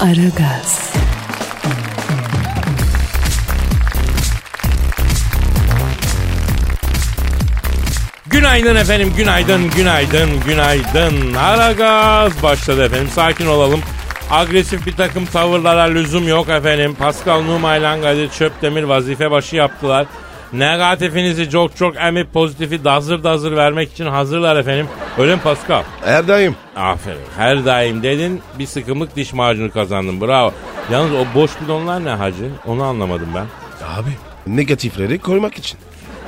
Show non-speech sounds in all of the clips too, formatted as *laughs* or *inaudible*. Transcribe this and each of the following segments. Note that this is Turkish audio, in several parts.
Aragaz, Günaydın efendim, günaydın, günaydın, günaydın. Aragaz başladı efendim. Sakin olalım. Agresif bir takım tavırlara lüzum yok efendim. Pascal Numa ile Kadir Çöptemir vazife başı yaptılar. Negatifinizi çok çok emip pozitifi dazır dazır vermek için hazırlar efendim. Öyle mi Pascal? Erdayım. Aferin. Her daim dedin bir sıkımlık diş macunu kazandın. Bravo. Yalnız o boş bidonlar ne hacı? Onu anlamadım ben. Abi negatifleri koymak için.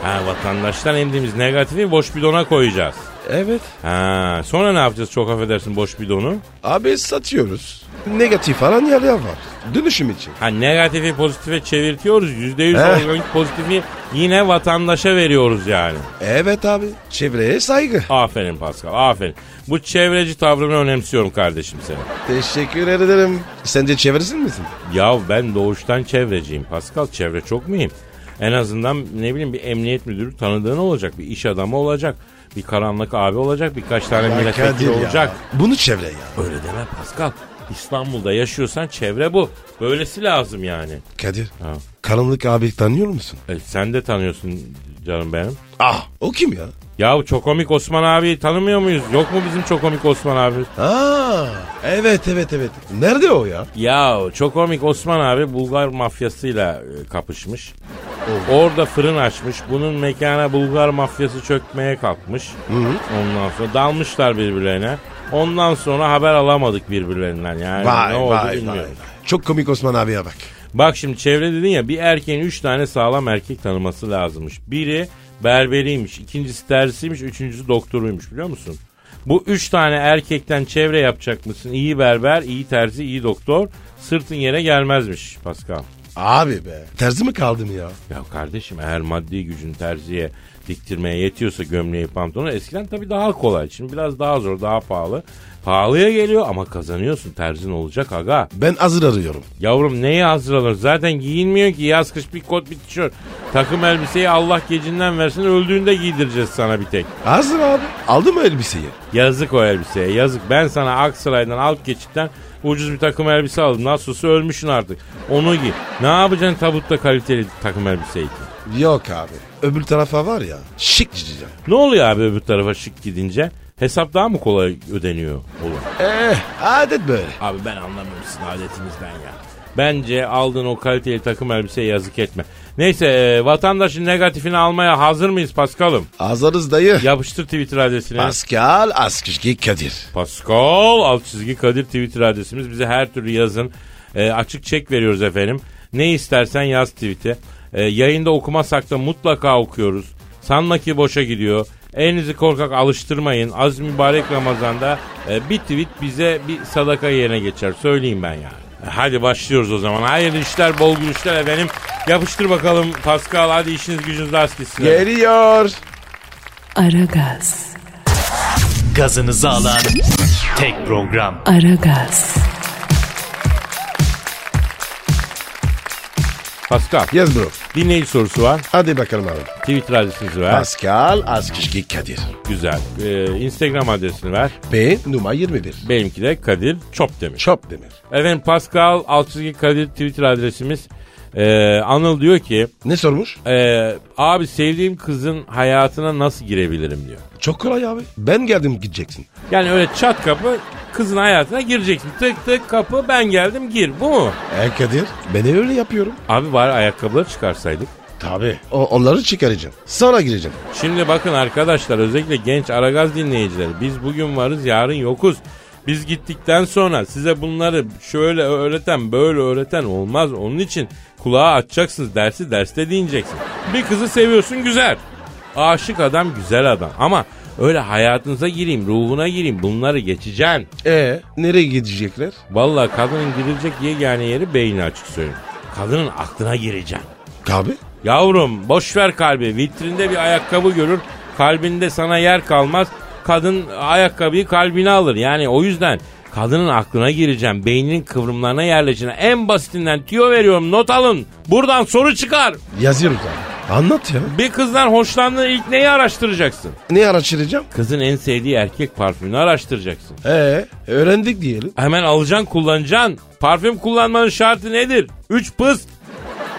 Ha vatandaştan emdiğimiz negatifi boş bidona koyacağız. Evet. Ha, sonra ne yapacağız çok affedersin boş bidonu? Abi satıyoruz. Negatif falan yerler var. Dönüşüm için. Ha negatifi pozitife çevirtiyoruz. Yüzde yüz Eh. organik pozitifi yine vatandaşa veriyoruz yani. Evet abi. Çevreye saygı. Aferin Pascal aferin. Bu çevreci tavrını önemsiyorum kardeşim senin. Teşekkür ederim. Sen de çevresin misin? Ya ben doğuştan çevreciyim Pascal. Çevre çok mühim. En azından ne bileyim bir emniyet müdürü tanıdığın olacak. Bir iş adamı olacak. Bir karanlık abi olacak. Birkaç tane milletvekili Kadir ya. olacak. Bunu çevre ya. Öyle deme Pascal. İstanbul'da yaşıyorsan çevre bu. Böylesi lazım yani. Kadir. Ha. Karanlık abi tanıyor musun? E, sen de tanıyorsun canım benim. Ah o kim ya? Ya Çokomik Osman abi tanımıyor muyuz? Yok mu bizim Çokomik Osman abi? Aa evet evet evet. Nerede o ya? Ya Çokomik Osman abi Bulgar mafyasıyla e, kapışmış. Orada fırın açmış. Bunun mekana Bulgar mafyası çökmeye kalkmış. Ondan sonra dalmışlar birbirlerine. Ondan sonra haber alamadık birbirlerinden. Yani Vay ne oldu vay vay. bilmiyorum. Çok komik Osman abiye bak. Bak şimdi çevre dedin ya bir erkeğin üç tane sağlam erkek tanıması lazımmış. Biri berberiymiş, ikincisi tersiymiş, üçüncüsü doktoruymuş biliyor musun? Bu üç tane erkekten çevre yapacak mısın? İyi berber, iyi terzi, iyi doktor. Sırtın yere gelmezmiş Pascal. Abi be. Terzi mi kaldım ya? Ya kardeşim eğer maddi gücün terziye diktirmeye yetiyorsa gömleği pantolonu eskiden tabii daha kolay. Şimdi biraz daha zor, daha pahalı. Pahalıya geliyor ama kazanıyorsun. Terzin olacak aga. Ben hazır arıyorum. Yavrum neyi hazır alır? Zaten giyinmiyor ki. Yaz kış bir kot bir tişört. Takım elbiseyi Allah gecinden versin öldüğünde giydireceğiz sana bir tek. Hazır abi. Aldın mı elbiseyi? Yazık o elbiseye yazık. Ben sana Aksaray'dan alt geçitten ucuz bir takım elbise aldım. Nasılsa ölmüşsün artık. Onu giy. Ne yapacaksın tabutta kaliteli takım elbiseyi ki? Yok abi. Öbür tarafa var ya şık gideceğim. Ne oluyor abi öbür tarafa şık gidince? Hesap daha mı kolay ödeniyor olur? Eh adet böyle. Abi ben anlamıyorum sizin adetinizden ya. Bence aldığın o kaliteli takım elbiseye yazık etme. Neyse e, vatandaşın negatifini almaya hazır mıyız Paskal'ım? Hazırız dayı. Yapıştır Twitter adresini. Pascal Askışki Kadir. Pascal alt çizgi Kadir Twitter adresimiz. Bize her türlü yazın. E, açık çek veriyoruz efendim. Ne istersen yaz tweet'e. E, yayında okumasak da mutlaka okuyoruz. Sanma ki boşa gidiyor. Elinizi korkak alıştırmayın. Az mübarek Ramazan'da e, bir tweet bize bir sadaka yerine geçer. Söyleyeyim ben yani. E, Hadi başlıyoruz o zaman. Hayırlı işler, bol gülüşler efendim. Yapıştır bakalım Pascal. Hadi işiniz gücünüz rast gitsin. Geliyor. Aragaz, Gazınızı alan tek program. Aragaz, Pascal, Yes bro. Dinleyici sorusu var. Hadi bakalım abi. Twitter adresinizi ver. Pascal Askışki Kadir. Güzel. Ee, Instagram adresini ver. B numara 21. Benimki de Kadir Çopdemir. Çop demir. Efendim Pascal Altçizgi Kadir Twitter adresimiz. Ee, Anıl diyor ki Ne sormuş? ee, abi sevdiğim kızın hayatına nasıl girebilirim diyor. Çok kolay abi. Ben geldim gideceksin. Yani öyle çat kapı kızın hayatına gireceksin. Tık tık kapı ben geldim gir. Bu mu? E Kadir ben öyle yapıyorum. Abi bari ayakkabıları çıkarsaydık. Tabii. O, onları çıkaracağım. Sonra gireceğim. Şimdi bakın arkadaşlar özellikle genç Aragaz dinleyicileri biz bugün varız yarın yokuz. Biz gittikten sonra size bunları şöyle öğreten böyle öğreten olmaz. Onun için kulağa açacaksınız dersi derste dinleyeceksin. Bir kızı seviyorsun güzel. Aşık adam güzel adam ama Öyle hayatınıza gireyim, ruhuna gireyim bunları geçeceksin. E nereye gidecekler? Vallahi kadının girilecek yegane yeri beyni açık söyleyeyim. Kadının aklına gireceksin. Abi Yavrum boş ver kalbi. Vitrinde bir ayakkabı görür. Kalbinde sana yer kalmaz. Kadın ayakkabıyı kalbine alır. Yani o yüzden kadının aklına gireceğim. Beyninin kıvrımlarına yerleşeceğim. En basitinden tüyo veriyorum not alın. Buradan soru çıkar. yazıyoruz abi. Anlat ya. Bir kızdan hoşlandığın ilk neyi araştıracaksın? Ne araştıracağım? Kızın en sevdiği erkek parfümünü araştıracaksın. E öğrendik diyelim. Hemen alacaksın kullanacaksın. Parfüm kullanmanın şartı nedir? 3 pıst.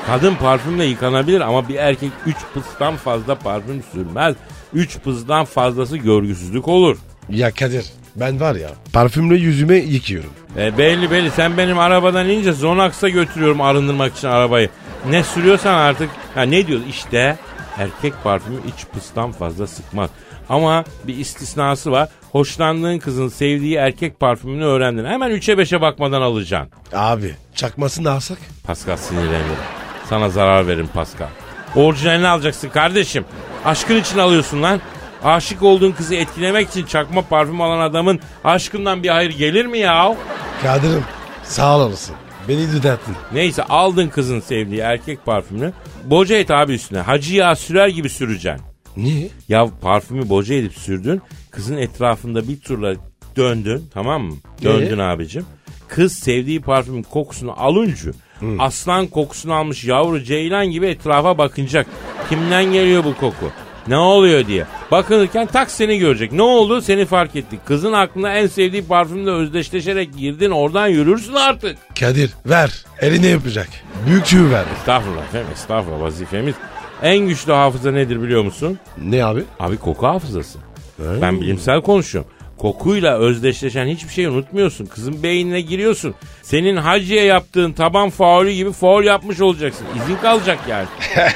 Kadın parfümle yıkanabilir ama bir erkek 3 pıstan fazla parfüm sürmez. 3 pıstan fazlası görgüsüzlük olur. Ya Kadir ben var ya parfümle yüzüme yıkıyorum. E belli belli sen benim arabadan inince Zonax'a götürüyorum arındırmak için arabayı. Ne sürüyorsan artık ha ne diyor işte erkek parfümü iç pıstan fazla sıkmaz. Ama bir istisnası var. Hoşlandığın kızın sevdiği erkek parfümünü öğrendin. Hemen 3'e 5'e bakmadan alacaksın. Abi çakmasını alsak? Pascal sinirleniyor. Sana zarar verin Pascal. Orijinalini alacaksın kardeşim. Aşkın için alıyorsun lan. Aşık olduğun kızı etkilemek için çakma parfüm alan adamın aşkından bir hayır gelir mi ya? Kadir'im sağ olasın. Beni düzelttin. Neyse aldın kızın sevdiği erkek parfümünü. Boca et abi üstüne. Hacı yağı sürer gibi süreceksin. Niye? Ya parfümü boca edip sürdün. Kızın etrafında bir turla döndün tamam mı? Döndün abicim. Kız sevdiği parfümün kokusunu alınca aslan kokusunu almış yavru ceylan gibi etrafa bakınacak. Kimden geliyor bu koku? Ne oluyor diye. Bakınırken tak seni görecek. Ne oldu? Seni fark ettik. Kızın aklına en sevdiği parfümle özdeşleşerek girdin. Oradan yürürsün artık. Kadir ver. Elini yapacak. Büyük tüy ver. Estağfurullah efendim estağfurullah vazifemiz. En güçlü hafıza nedir biliyor musun? Ne abi? Abi koku hafızası. Ben bilimsel konuşuyorum. Kokuyla özdeşleşen hiçbir şeyi unutmuyorsun. Kızın beynine giriyorsun. Senin hacıya yaptığın taban faulü gibi faul yapmış olacaksın. İzin kalacak yani. *laughs*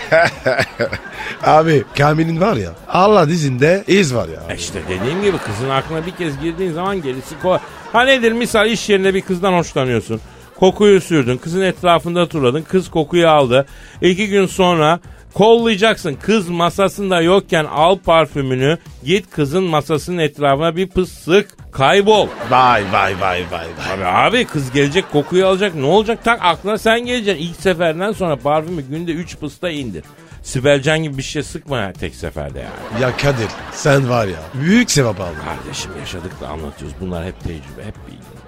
Abi Kamil'in var ya Allah dizinde iz var ya. E İşte dediğim gibi kızın aklına bir kez girdiğin zaman gerisi kolay. Ha nedir misal iş yerinde bir kızdan hoşlanıyorsun. Kokuyu sürdün. Kızın etrafında turladın. Kız kokuyu aldı. İki gün sonra kollayacaksın. Kız masasında yokken al parfümünü. Git kızın masasının etrafına bir pıs sık. Kaybol. Vay vay vay vay vay. Abi, abi kız gelecek kokuyu alacak. Ne olacak? Tak aklına sen geleceksin. İlk seferden sonra parfümü günde 3 pısta indir. Sibelcan gibi bir şey sıkma tek seferde yani. Ya Kadir sen var ya büyük sevap aldın. Kardeşim yaşadık da anlatıyoruz. Bunlar hep tecrübe, hep bilgi.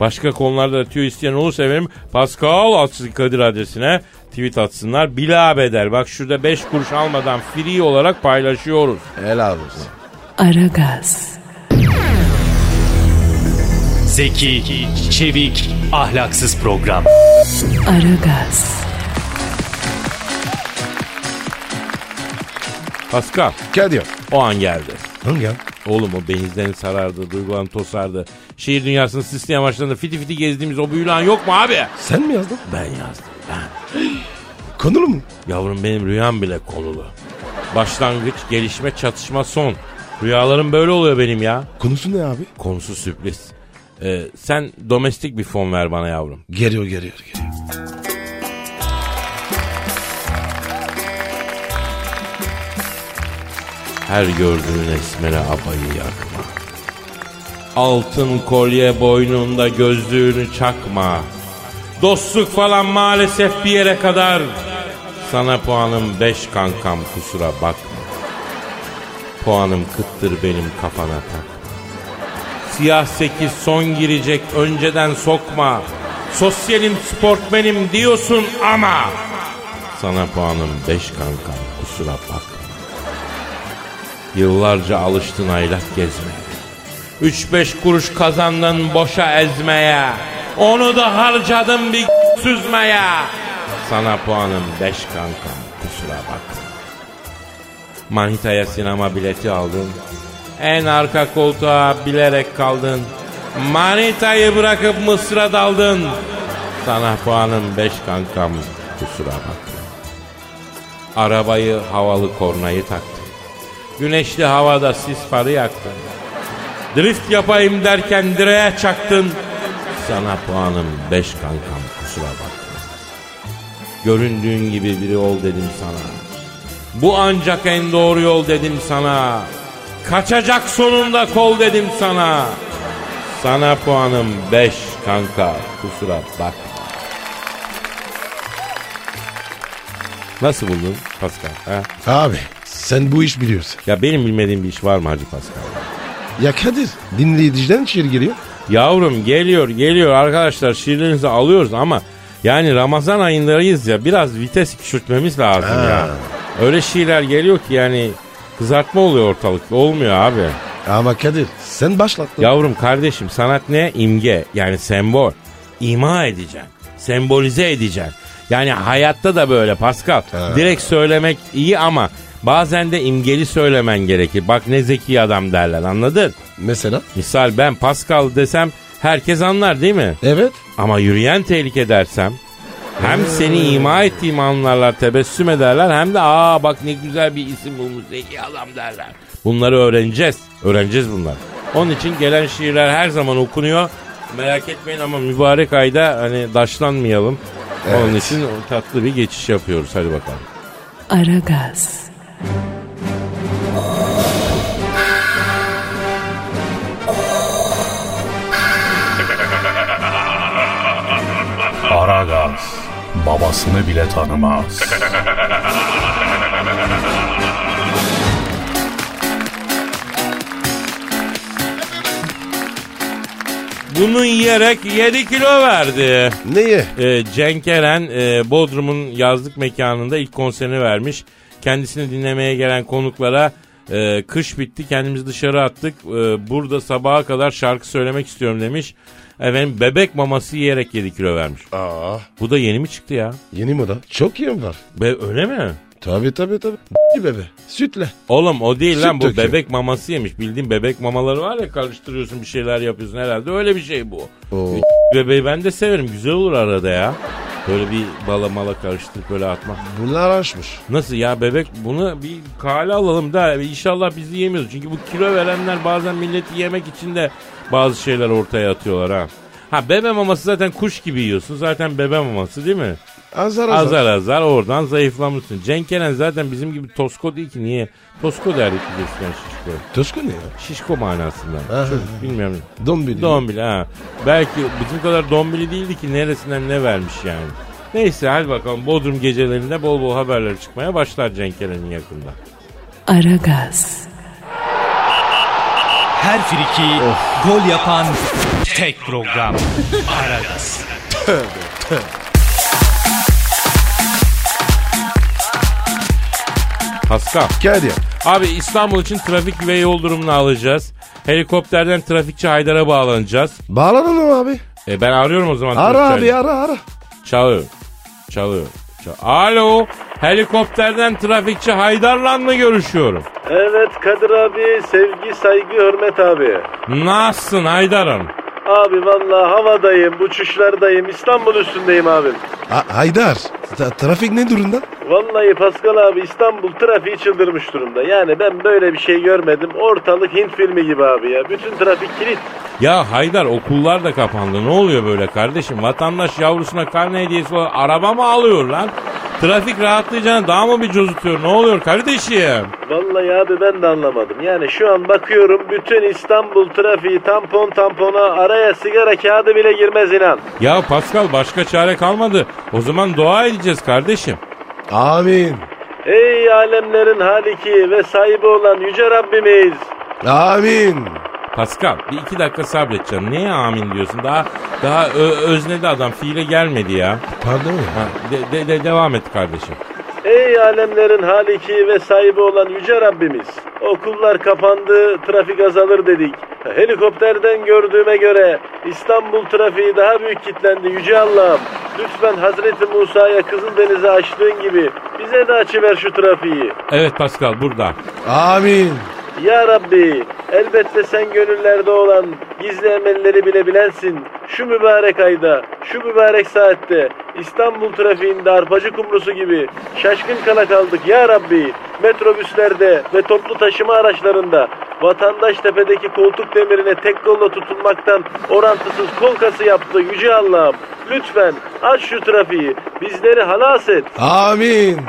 Başka konularda tüyo isteyen olursa efendim Pascal Altçızı Kadir adresine tweet atsınlar. Bila bedel. Bak şurada 5 kuruş almadan free olarak paylaşıyoruz. Helal olsun. Aragaz, Zeki, çevik, ahlaksız program. Aragaz, Pascal Kadir. o an geldi. Hangi ya? Oğlum o benizlerini sarardı, duygularını tosardı. Şehir dünyasını sisli amaçlarında fiti fiti gezdiğimiz o büyülü an yok mu abi? Sen mi yazdın? Ben yazdım ben. Konulu mu? Yavrum benim rüyam bile konulu. Başlangıç, gelişme, çatışma, son. Rüyalarım böyle oluyor benim ya. Konusu ne abi? Konusu sürpriz. Ee, sen domestik bir fon ver bana yavrum. Geliyor geliyor geliyor. Her gördüğün esmere abayı yakma. Altın kolye boynunda gözlüğünü çakma. Dostluk falan maalesef bir yere kadar. Sana puanım beş kankam kusura bakma. Puanım kıttır benim kafana takma. Siyah sekiz son girecek önceden sokma. Sosyalim sportmenim diyorsun ama. Sana puanım beş kankam kusura bakma. Yıllarca alıştın aylak gezmeye. Üç beş kuruş kazandın boşa ezmeye. Onu da harcadın bir süzmeye. Sana puanım beş kankam kusura bakma. Manitaya sinema bileti aldın. En arka koltuğa bilerek kaldın. Manitayı bırakıp Mısır'a daldın. Sana puanım beş kankam kusura bakma. Arabayı havalı kornayı taktın. Güneşli havada sis farı yaktın. Drift yapayım derken direğe çaktın. Sana puanım beş kankam kusura bakma. Göründüğün gibi biri ol dedim sana. Bu ancak en doğru yol dedim sana. Kaçacak sonunda kol dedim sana. Sana puanım 5 kanka. Kusura bak. Nasıl buldun Pascal? Ha? Abi sen bu iş biliyorsun. Ya benim bilmediğim bir iş var mı Hacı Pascal? Ya Kadir dinleyiciden şiir geliyor. Yavrum geliyor geliyor arkadaşlar şiirlerinizi alıyoruz ama yani Ramazan ayındayız ya biraz vites küçültmemiz lazım Ha. ya. Öyle şiirler geliyor ki yani kızartma oluyor ortalıkta olmuyor abi. Ama Kadir sen başlattın. Yavrum kardeşim sanat ne? İmge yani sembol. İma edeceksin. Sembolize edeceksin. Yani hayatta da böyle Pascal. Ha. Direkt söylemek iyi ama bazen de imgeli söylemen gerekir. Bak ne zeki adam derler anladın? Mesela? Misal ben Pascal desem herkes anlar değil mi? Evet. Ama yürüyen tehlike dersem hem seni ima ettiğimi anlarlar tebessüm ederler hem de aa bak ne güzel bir isim bulmuş zeki adam derler. Bunları öğreneceğiz. Öğreneceğiz bunlar. Onun için gelen şiirler her zaman okunuyor. Merak etmeyin ama mübarek ayda hani daşlanmayalım. Onun için tatlı bir geçiş yapıyoruz. Hadi bakalım. Aragaz, Aragaz babasını bile tanımaz. Bunu yiyerek 7 kilo verdi. Neye? Ee, Cenk Eren e, Bodrum'un yazlık mekanında ilk konserini vermiş. Kendisini dinlemeye gelen konuklara e, kış bitti kendimizi dışarı attık. E, burada sabaha kadar şarkı söylemek istiyorum demiş. Efendim bebek maması yiyerek 7 kilo vermiş. Aa Bu da yeni mi çıktı ya? yeni moda. Çok iyi var. Be, öyle mi? Tabii tabii tabii. *laughs* bebe. Sütle. Oğlum o değil Süt lan bu döküyor. bebek maması yemiş. Bildiğin bebek mamaları var ya karıştırıyorsun bir şeyler yapıyorsun herhalde öyle bir şey bu. Oo. Bebeği ben de severim güzel olur arada ya. Böyle bir bala mala karıştırıp böyle atmak. Bunlar açmış. Nasıl ya bebek bunu bir kale alalım da inşallah bizi yemiyoruz. Çünkü bu kilo verenler bazen milleti yemek için de bazı şeyler ortaya atıyorlar ha. Ha bebe maması zaten kuş gibi yiyorsun. Zaten bebe maması değil mi? Azar azar. Azar azar oradan zayıflamışsın. Cenk Eren zaten bizim gibi tosko değil ki. Niye? Tosko derdik biz eskiden şişko. Tosko ne ya? Şişko manasından. Aha. Çocuk bilmiyorum. Dombili. Dombili ha. Belki bizim kadar dombili değildi ki neresinden ne vermiş yani. Neyse hadi bakalım Bodrum gecelerinde bol bol haberler çıkmaya başlar Cenk Eren'in yakında. Aragaz, Her friki gol yapan tek program. Aragaz. Pascal. Kadir. Abi İstanbul için trafik ve yol durumunu alacağız. Helikopterden trafikçi Haydar'a bağlanacağız. Bağlanalım abi. E ben arıyorum o zaman. Ara abi ara ara. Çalıyor. Çalıyor. Çal- Alo. Helikopterden trafikçi Haydar'la mı görüşüyorum? Evet Kadir abi sevgi saygı hürmet abi. Nasılsın Haydar'ım? Abi vallahi havadayım uçuşlardayım İstanbul üstündeyim abim. A- Haydar. ta- trafik ne durumda? Vallahi Pascal abi İstanbul trafiği çıldırmış durumda. Yani ben böyle bir şey görmedim. Ortalık Hint filmi gibi abi ya. Bütün trafik kilit. Ya Haydar okullar da kapandı. Ne oluyor böyle kardeşim? Vatandaş yavrusuna karne hediyesi olarak araba mı alıyor lan? Trafik rahatlayacağına daha mı bir cozutuyor? Ne oluyor kardeşim? Vallahi abi ben de anlamadım. Yani şu an bakıyorum bütün İstanbul trafiği tampon tampona araya sigara kağıdı bile girmez inan. Ya Pascal başka çare kalmadı. O zaman dua edeceğiz kardeşim. Amin. Ey alemlerin haliki ve sahibi olan yüce Rabbimiz. Amin. Pascal bir iki dakika sabredeceksin. Neye amin diyorsun? Daha daha ö- öznedi adam. Fiile gelmedi ya. Pardon ya. Ha, de, de- de- devam et kardeşim. Ey alemlerin haliki ve sahibi olan yüce Rabbimiz. Okullar kapandı, trafik azalır dedik. Helikopterden gördüğüme göre İstanbul trafiği daha büyük kitlendi yüce Allah'ım. Lütfen Hazreti Musa'ya Kızıldeniz'i açtığın gibi bize de açıver şu trafiği. Evet Pascal burada. Amin. Ya Rabbi elbette sen gönüllerde olan gizli emelleri bile bilensin. Şu mübarek ayda, şu mübarek saatte İstanbul trafiğinde arpacı kumrusu gibi şaşkın kala kaldık ya Rabbi. Metrobüslerde ve toplu taşıma araçlarında vatandaş tepedeki koltuk demirine tek kolla tutunmaktan orantısız kol kası yaptı yüce Allah'ım. Lütfen aç şu trafiği bizleri halas et. Amin.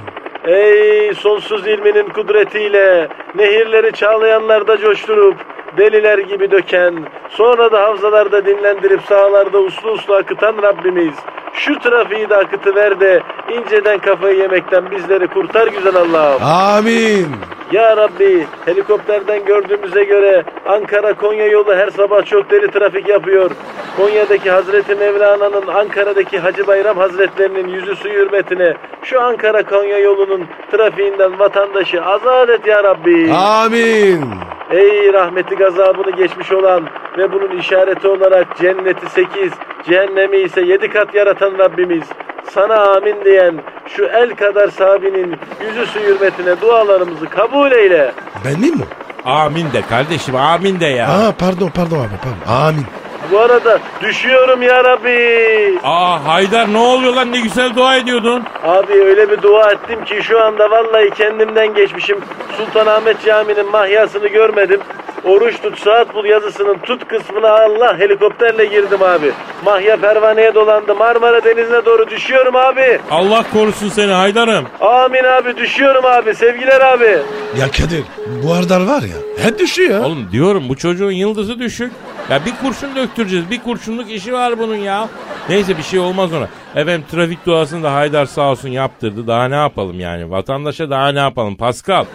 Ey sonsuz ilminin kudretiyle nehirleri çağlayanlarda coşturup deliler gibi döken, sonra da havzalarda dinlendirip sahalarda uslu uslu akıtan Rabbimiz. Şu trafiği de akıtıver de inceden kafayı yemekten bizleri kurtar güzel Allah'ım. Amin. Ya Rabbi helikopterden gördüğümüze göre Ankara Konya yolu her sabah çok deli trafik yapıyor. Konya'daki Hazreti Mevlana'nın Ankara'daki Hacı Bayram Hazretlerinin yüzü suyu hürmetine şu Ankara Konya yolunun trafiğinden vatandaşı azat et ya Rabbi. Amin. Ey rahmeti gazabını geçmiş olan ve bunun işareti olarak cenneti 8, cehennemi ise 7 kat yaratan Rabbimiz. Sana amin diyen şu el kadar sahabinin yüzü su hürmetine dualarımızı kabul eyle. Ben miyim mi? Amin de kardeşim amin de ya. Aa pardon pardon abi pardon. Amin. Bu arada düşüyorum ya Rabbi. Aa Haydar ne oluyor lan ne güzel dua ediyordun. Abi öyle bir dua ettim ki şu anda vallahi kendimden geçmişim. Sultanahmet Camii'nin mahyasını görmedim. Oruç tut saat bul yazısının tut kısmına Allah helikopterle girdim abi. Mahya pervaneye dolandı Marmara Denizi'ne doğru düşüyorum abi. Allah korusun seni Haydar'ım. Amin abi düşüyorum abi sevgiler abi. Ya Kadir bu Ardar var ya hep düşüyor. Oğlum diyorum bu çocuğun yıldızı düşük. Ya bir kurşun döktüreceğiz. Bir kurşunluk işi var bunun ya. Neyse bir şey olmaz ona. Efendim trafik duasını da Haydar sağ olsun yaptırdı. Daha ne yapalım yani? Vatandaşa daha ne yapalım? Pascal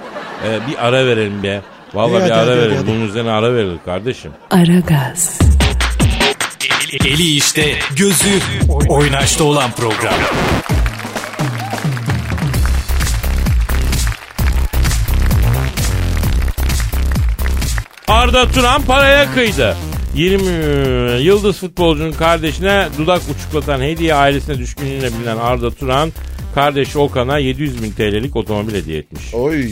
e, bir ara verelim be. Vallahi İyi, bir hadi, ara verelim. Bunun üzerine ara verilir kardeşim. Aragaz, Eli, eli işte, gözü oynaşta olan program. Arda Turan paraya kıydı. 20 yıldız futbolcunun kardeşine dudak uçuklatan hediye ailesine düşkünlüğüne bilinen Arda Turan kardeşi Okan'a 700 bin TL'lik otomobil hediye etmiş. Oy.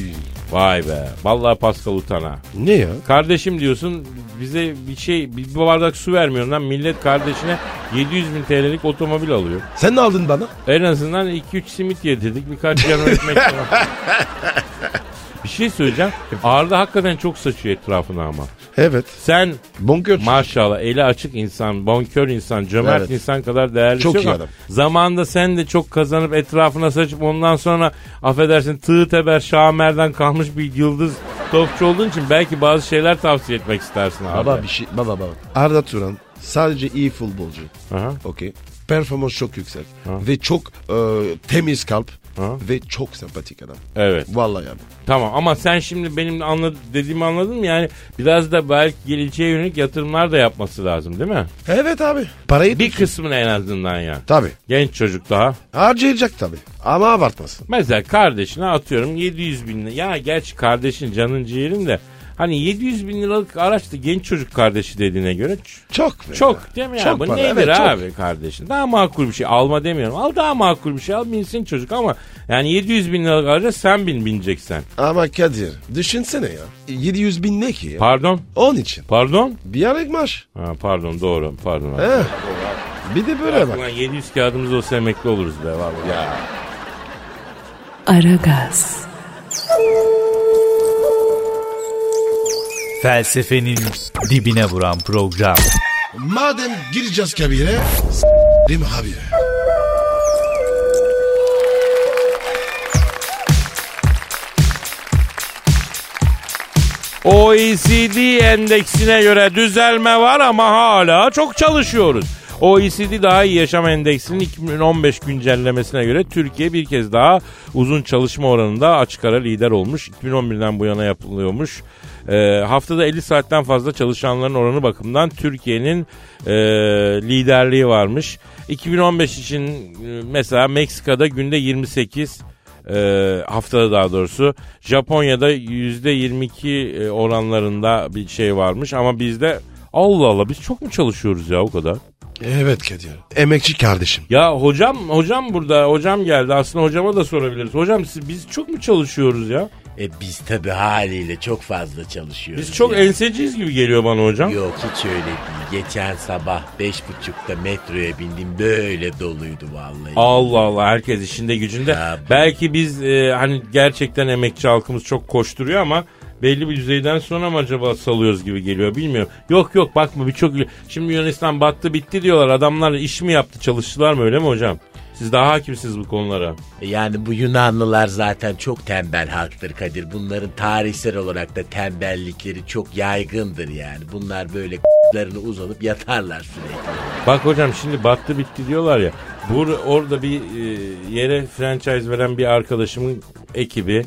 Vay be. Vallahi Pascal utana. Ne ya? Kardeşim diyorsun bize bir şey bir bardak su vermiyorsun lan millet kardeşine 700 bin TL'lik otomobil alıyor. Sen ne aldın bana? En azından 2-3 simit yedirdik birkaç yanı ekmek *laughs* falan. Bir şey söyleyeceğim. Arda hakikaten çok saçıyor etrafına ama. Evet. Sen Bonkör. maşallah eli açık insan, bonkör insan, cömert Evet. insan kadar değerli Çok şey iyi yok. adam. Zamanında sen de çok kazanıp etrafına saçıp ondan sonra affedersin tığ teber şamerden kalmış bir yıldız topçu olduğun için belki bazı şeyler tavsiye etmek istersin abi. Baba bir şey. Baba baba. Arda Turan sadece iyi futbolcu. Aha. Okey. Performans çok yüksek. Ve çok e, temiz kalp. Ha. Ve çok sempatik adam. Evet. Vallahi abi. Tamam ama sen şimdi benim anlad dediğimi anladın mı? Yani biraz da belki geleceğe yönelik yatırımlar da yapması lazım değil mi? Evet abi. Parayı Bir kısmını en azından ya. Tabii. Genç çocuk daha. Harcayacak tabii. Ama abartmasın. Mesela kardeşine atıyorum 700 bin lira. Ya gerçi kardeşin canın ciğerin de hani 700 bin liralık araçtı genç çocuk kardeşi dediğine göre Çok. be çok ya. değil mi ya? Çok Bu para, nedir evet, çok. abi kardeşin? Daha makul bir şey alma demiyorum. Al daha makul bir şey al binsin çocuk ama yani 700 bin liralık araca sen bin bineceksen. Ama Kadir düşünsene ya. 700 bin ne ki ya? Pardon? Onun için. Pardon? Bir aylık maaş. Ha, pardon doğru pardon. abi. He. Bir de böyle bak. Ulan 700 kağıdımız olsa emekli oluruz be vallahi. Ya. Aragaz, Felsefenin dibine vuran program. Madem gireceğiz kabire. S**rim abi. OECD endeksine göre düzelme var ama hala çok çalışıyoruz. OECD Daha iyi Yaşam Endeksinin 2015 güncellemesine göre Türkiye bir kez daha uzun çalışma oranında açık ara lider olmuş. 2011'den bu yana yapılıyormuş. Ee, haftada 50 saatten fazla çalışanların oranı bakımından Türkiye'nin e, liderliği varmış. 2015 için e, mesela Meksika'da günde 28 e, haftada daha doğrusu Japonya'da %22 e, oranlarında bir şey varmış ama bizde Allah Allah biz çok mu çalışıyoruz ya o kadar? Evet Kadir. Emekçi kardeşim. Ya hocam hocam burada hocam geldi aslında hocama da sorabiliriz. Hocam siz, biz çok mu çalışıyoruz ya? E biz tabi haliyle çok fazla çalışıyoruz. Biz çok ya. enseciyiz gibi geliyor bana hocam. Yok hiç öyle değil. Geçen sabah beş buçukta metroya bindim böyle doluydu vallahi. Allah Allah herkes işinde gücünde. Ya Belki biz e, hani gerçekten emekçi halkımız çok koşturuyor ama belli bir düzeyden sonra mı acaba salıyoruz gibi geliyor bilmiyorum. Yok yok bakma birçok şimdi Yunanistan battı bitti diyorlar. Adamlar iş mi yaptı çalıştılar mı öyle mi hocam? Siz daha hakimsiniz bu konulara. E Yani bu Yunanlılar zaten çok tembel halktır Kadir. Bunların tarihsel olarak da tembellikleri çok yaygındır yani. Bunlar böyle larını uzanıp yatarlar sürekli. Bak hocam şimdi battı bitti diyorlar ya. Bu orada bir e, yere franchise veren bir arkadaşımın ekibi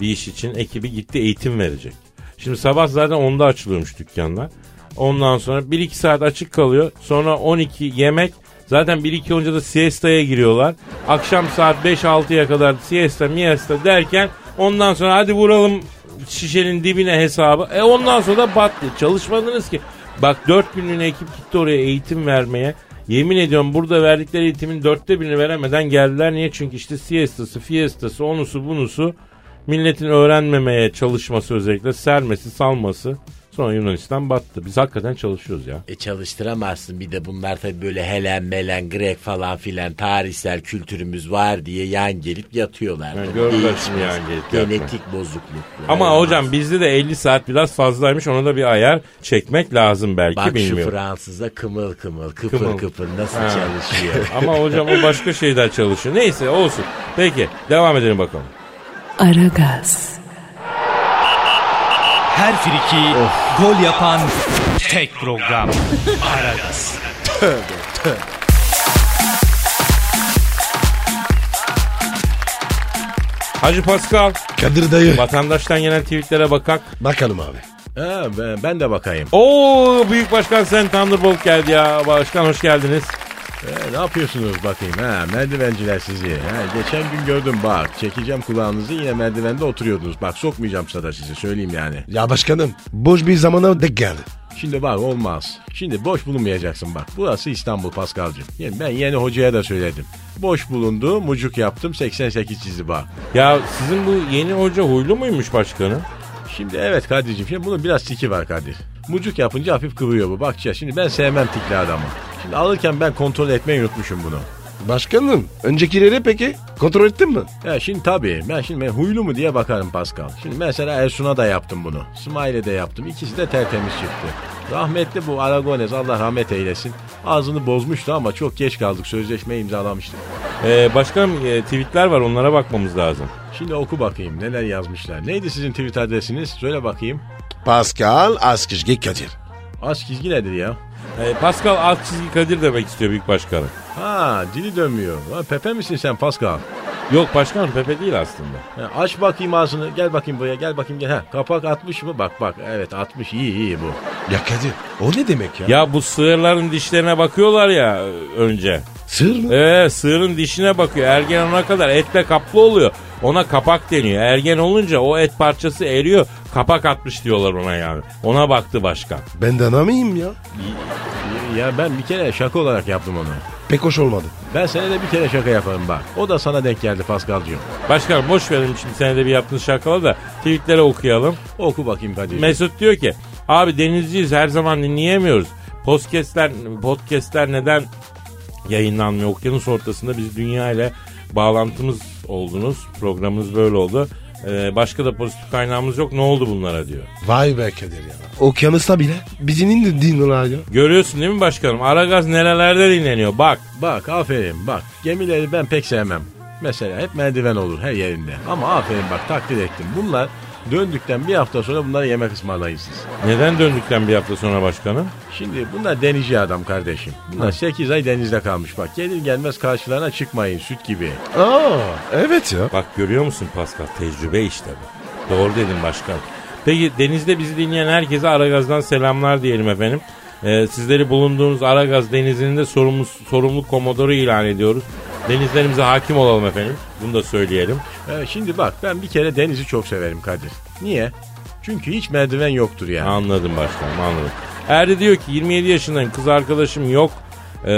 bir iş için ekibi gitti eğitim verecek. Şimdi sabah zaten 10'da açılıyormuş dükkanlar. Ondan sonra 1-2 saat açık kalıyor. Sonra 12 yemek. Zaten 1-2 olunca da siesta'ya giriyorlar. Akşam saat 5-6'ya kadar siesta miesta derken ondan sonra hadi vuralım şişenin dibine hesabı. E ondan sonra da battı. Çalışmadınız ki. Bak 4 günlüğüne ekip gitti oraya eğitim vermeye. Yemin ediyorum burada verdikleri eğitimin dörtte birini veremeden geldiler. Niye? Çünkü işte siestası, fiestası, onusu, bunusu milletin öğrenmemeye çalışması özellikle sermesi, salması. Sonra Yunanistan battı. Biz hakikaten çalışıyoruz ya. E çalıştıramazsın bir de bunlar tabii böyle Helen, Melen, Grek falan filan tarihsel kültürümüz var diye yan gelip yatıyorlar. Yani görürler şimdi yan gelip Genetik bozukluk. Ama Olmaz. hocam bizde de 50 saat biraz fazlaymış. Ona da bir ayar çekmek lazım belki Bak şu bilmiyorum. Fransız'a kımıl kımıl, kıpır Kımıl. kıpır nasıl Ha. çalışıyor. Ama hocam o başka şeyler çalışıyor. Neyse olsun. Peki devam edelim bakalım. Aragaz, Her friki gol yapan tek program. Aragaz. Hacı Pascal Kadir dayı. vatandaştan gelen tweetlere bakak. Bakalım abi. ha, ben, ben de bakayım. Oo Büyük Başkan sen Thunderbolt geldi ya. Başkan hoş geldiniz. E, ne yapıyorsunuz bakayım ha merdivenciler sizi. Ha, geçen gün gördüm bak çekeceğim kulağınızı yine merdivende oturuyordunuz. Bak sokmayacağım sada sizi söyleyeyim yani. Ya başkanım boş bir zamana denk geldi. Şimdi bak olmaz. Şimdi boş bulunmayacaksın bak. Burası İstanbul Paskal'cığım. Yani ben yeni hocaya da söyledim. Boş bulundu, mucuk yaptım 88 çizdi bak. Ya sizin bu yeni hoca huylu muymuş başkanım? Şimdi evet Kadir'cim şimdi bunun biraz tiki var Kadir. Mucuk yapınca hafif kıvıyor bu. Bak ya şimdi ben sevmem tikli adamı. Şimdi alırken ben kontrol etmeyi unutmuşum bunu. Başkanım öncekileri peki kontrol ettin mi? Ya şimdi tabii ben şimdi ben huylu mu diye bakarım Pascal. Şimdi mesela Ersun'a da yaptım bunu. Smile'e de yaptım. İkisi de tertemiz çıktı. Rahmetli bu Aragones Allah rahmet eylesin. Ağzını bozmuştu ama çok geç kaldık. Sözleşmeyi imzalamıştık. Ee, başkanım e, tweetler var onlara bakmamız lazım. Şimdi oku bakayım neler yazmışlar. Neydi sizin tweet adresiniz? Söyle bakayım. Pascal Askışgi Kadir. Az çizgi nedir ya? Ee, Pascal alt çizgi Kadir demek istiyor Büyük Başkanım. Ha dili dönmüyor. Ha, Pepe misin sen Pascal? Yok başkanım Pepe değil aslında. Ha, aç bakayım ağzını. Gel bakayım buraya. Gel bakayım gel. Ha, kapak atmış mı? Bak bak. Evet atmış. İyi iyi bu. Ya Kadir o ne demek ya? Ya bu sığırların dişlerine bakıyorlar ya e, önce. Sır mı? Ee, sığırın dişine bakıyor. Ergen ona kadar etle kaplı oluyor. Ona kapak deniyor. Ergen olunca o et parçası eriyor. Kapak atmış diyorlar ona yani. Ona baktı başkan. Ben de anamayayım ya. Ya ben bir kere şaka olarak yaptım onu. Pek hoş olmadı. Ben senede bir kere şaka yaparım bak. O da sana denk geldi Paskal'cığım. Başkanım boş verelim şimdi senede bir yaptığınız şakaları da tweetlere okuyalım. Oku bakayım Kadir. Mesut diyor ki abi denizciyiz her zaman dinleyemiyoruz. Podcastler, podcastler neden yayınlanmıyor? Okyanus ortasında biz dünya ile bağlantımız oldunuz. Programımız böyle oldu. Ee, başka da pozitif kaynağımız yok. Ne oldu bunlara diyor. Vay be Kadir ya. Okyanusta bile bizim de dinliyorlar ya. Görüyorsun değil mi başkanım? Aragaz nerelerde dinleniyor? Bak. Bak aferin bak. Gemileri ben pek sevmem. Mesela hep merdiven olur her yerinde. Ama aferin bak takdir ettim. Bunlar döndükten bir hafta sonra bunlara yemek ısmarlayın siz. Neden döndükten bir hafta sonra başkanım? Şimdi bunlar denizci adam kardeşim. Bunlar 8 ay denizde kalmış bak. Gelir gelmez karşılarına çıkmayın süt gibi. Aa evet ya. Bak görüyor musun Pascal? Tecrübe işte bu. Doğru dedim başkan. Peki denizde bizi dinleyen herkese Aragaz'dan selamlar diyelim efendim. Ee, sizleri bulunduğunuz Aragaz denizinin de sorumlu, sorumlu komodoru ilan ediyoruz. Denizlerimize hakim olalım efendim. Bunu da söyleyelim. Ee, şimdi bak ben bir kere denizi çok severim Kadir. Niye? Çünkü hiç merdiven yoktur yani. Anladım başkanım anladım. Erdi diyor ki 27 yaşındayım kız arkadaşım yok. Ee,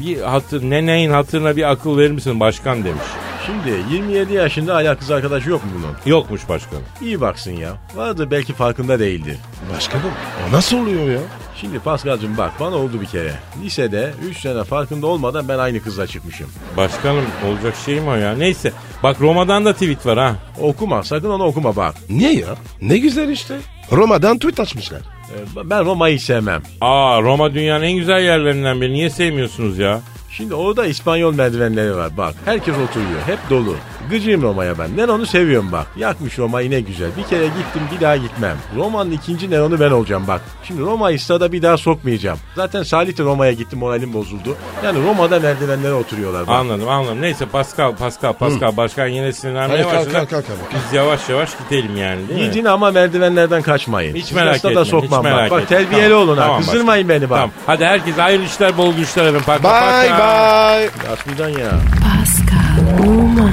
bir hatır, neneyin hatırına bir akıl verir misin başkan demiş. Şimdi 27 yaşında hala kız arkadaş yok mu bunun? Yokmuş başkanım. İyi baksın ya. Vardı belki farkında değildir. Başkanım o nasıl oluyor ya? Şimdi Paskal'cığım bak bana oldu bir kere. Lisede 3 sene farkında olmadan ben aynı kızla çıkmışım. Başkanım olacak şey mi o ya? Neyse bak Roma'dan da tweet var ha. Okuma sakın onu okuma bak. Niye ya? Ne güzel işte. Roma'dan tweet açmışlar. Ee, ben Roma'yı sevmem. Aa Roma dünyanın en güzel yerlerinden biri. Niye sevmiyorsunuz ya? Şimdi orada İspanyol merdivenleri var bak. Herkes oturuyor. Hep dolu. Gıcığım Roma'ya ben. Neron'u seviyorum bak. Yakmış Roma'yı ne güzel. Bir kere gittim bir daha gitmem. Roma'nın ikinci Neron'u ben olacağım bak. Şimdi Roma'yı stada bir daha sokmayacağım. Zaten Salih de Roma'ya gitti moralim bozuldu. Yani Roma'da merdivenlere oturuyorlar bak. Anladım anladım. Neyse Pascal Pascal Pascal başkan yine sinirlenmeye kalk, başladı. kalk, kalk abi. Biz yavaş yavaş gidelim yani değil mi? Gidin ama merdivenlerden kaçmayın. Hiç merak stada etme. sokmam hiç merak bak. Bak etme. terbiyeli Tamam, olun ha. tamam Kızdırmayın beni bak. Tamam. Hadi herkese hayırlı işler bol güçler efendim. Bye bye. Aslıdan ya. Pascal, Oman,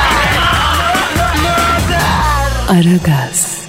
Aragaz.